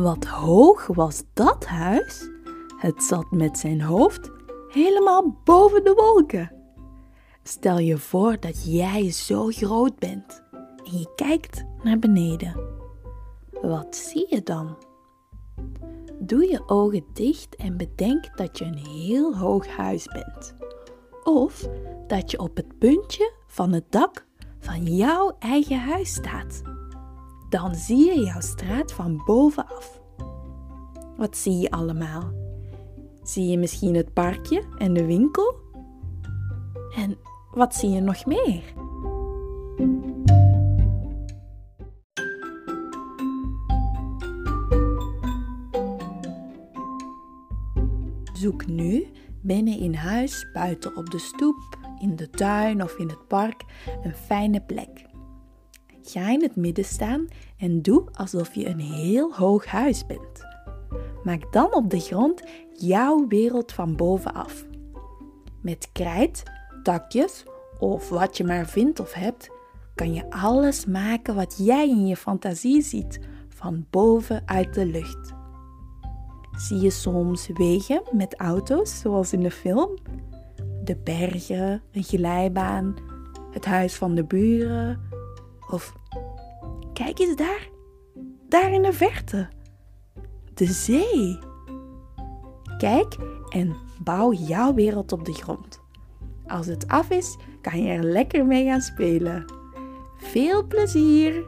Wat hoog was dat huis? Het zat met zijn hoofd helemaal boven de wolken. Stel je voor dat jij zo groot bent en je kijkt naar beneden. Wat zie je dan? Doe je ogen dicht en bedenk dat je een heel hoog huis bent. Of dat je op het puntje van het dak van jouw eigen huis staat. Dan zie je jouw straat van bovenaf. Wat zie je allemaal? Zie je misschien het parkje en de winkel? En wat zie je nog meer? Zoek nu binnen in huis, buiten op de stoep, in de tuin of in het park een fijne plek. Ga in het midden staan en doe alsof je een heel hoog huis bent. Maak dan op de grond jouw wereld van bovenaf. Met krijt, takjes of wat je maar vindt of hebt, kan je alles maken wat jij in je fantasie ziet van boven uit de lucht. Zie je soms wegen met auto's, zoals in de film? De bergen, een glijbaan, het huis van de buren. Of kijk eens daar, daar in de verte. De zee. Kijk en bouw jouw wereld op de grond. Als het af is, kan je er lekker mee gaan spelen. Veel plezier!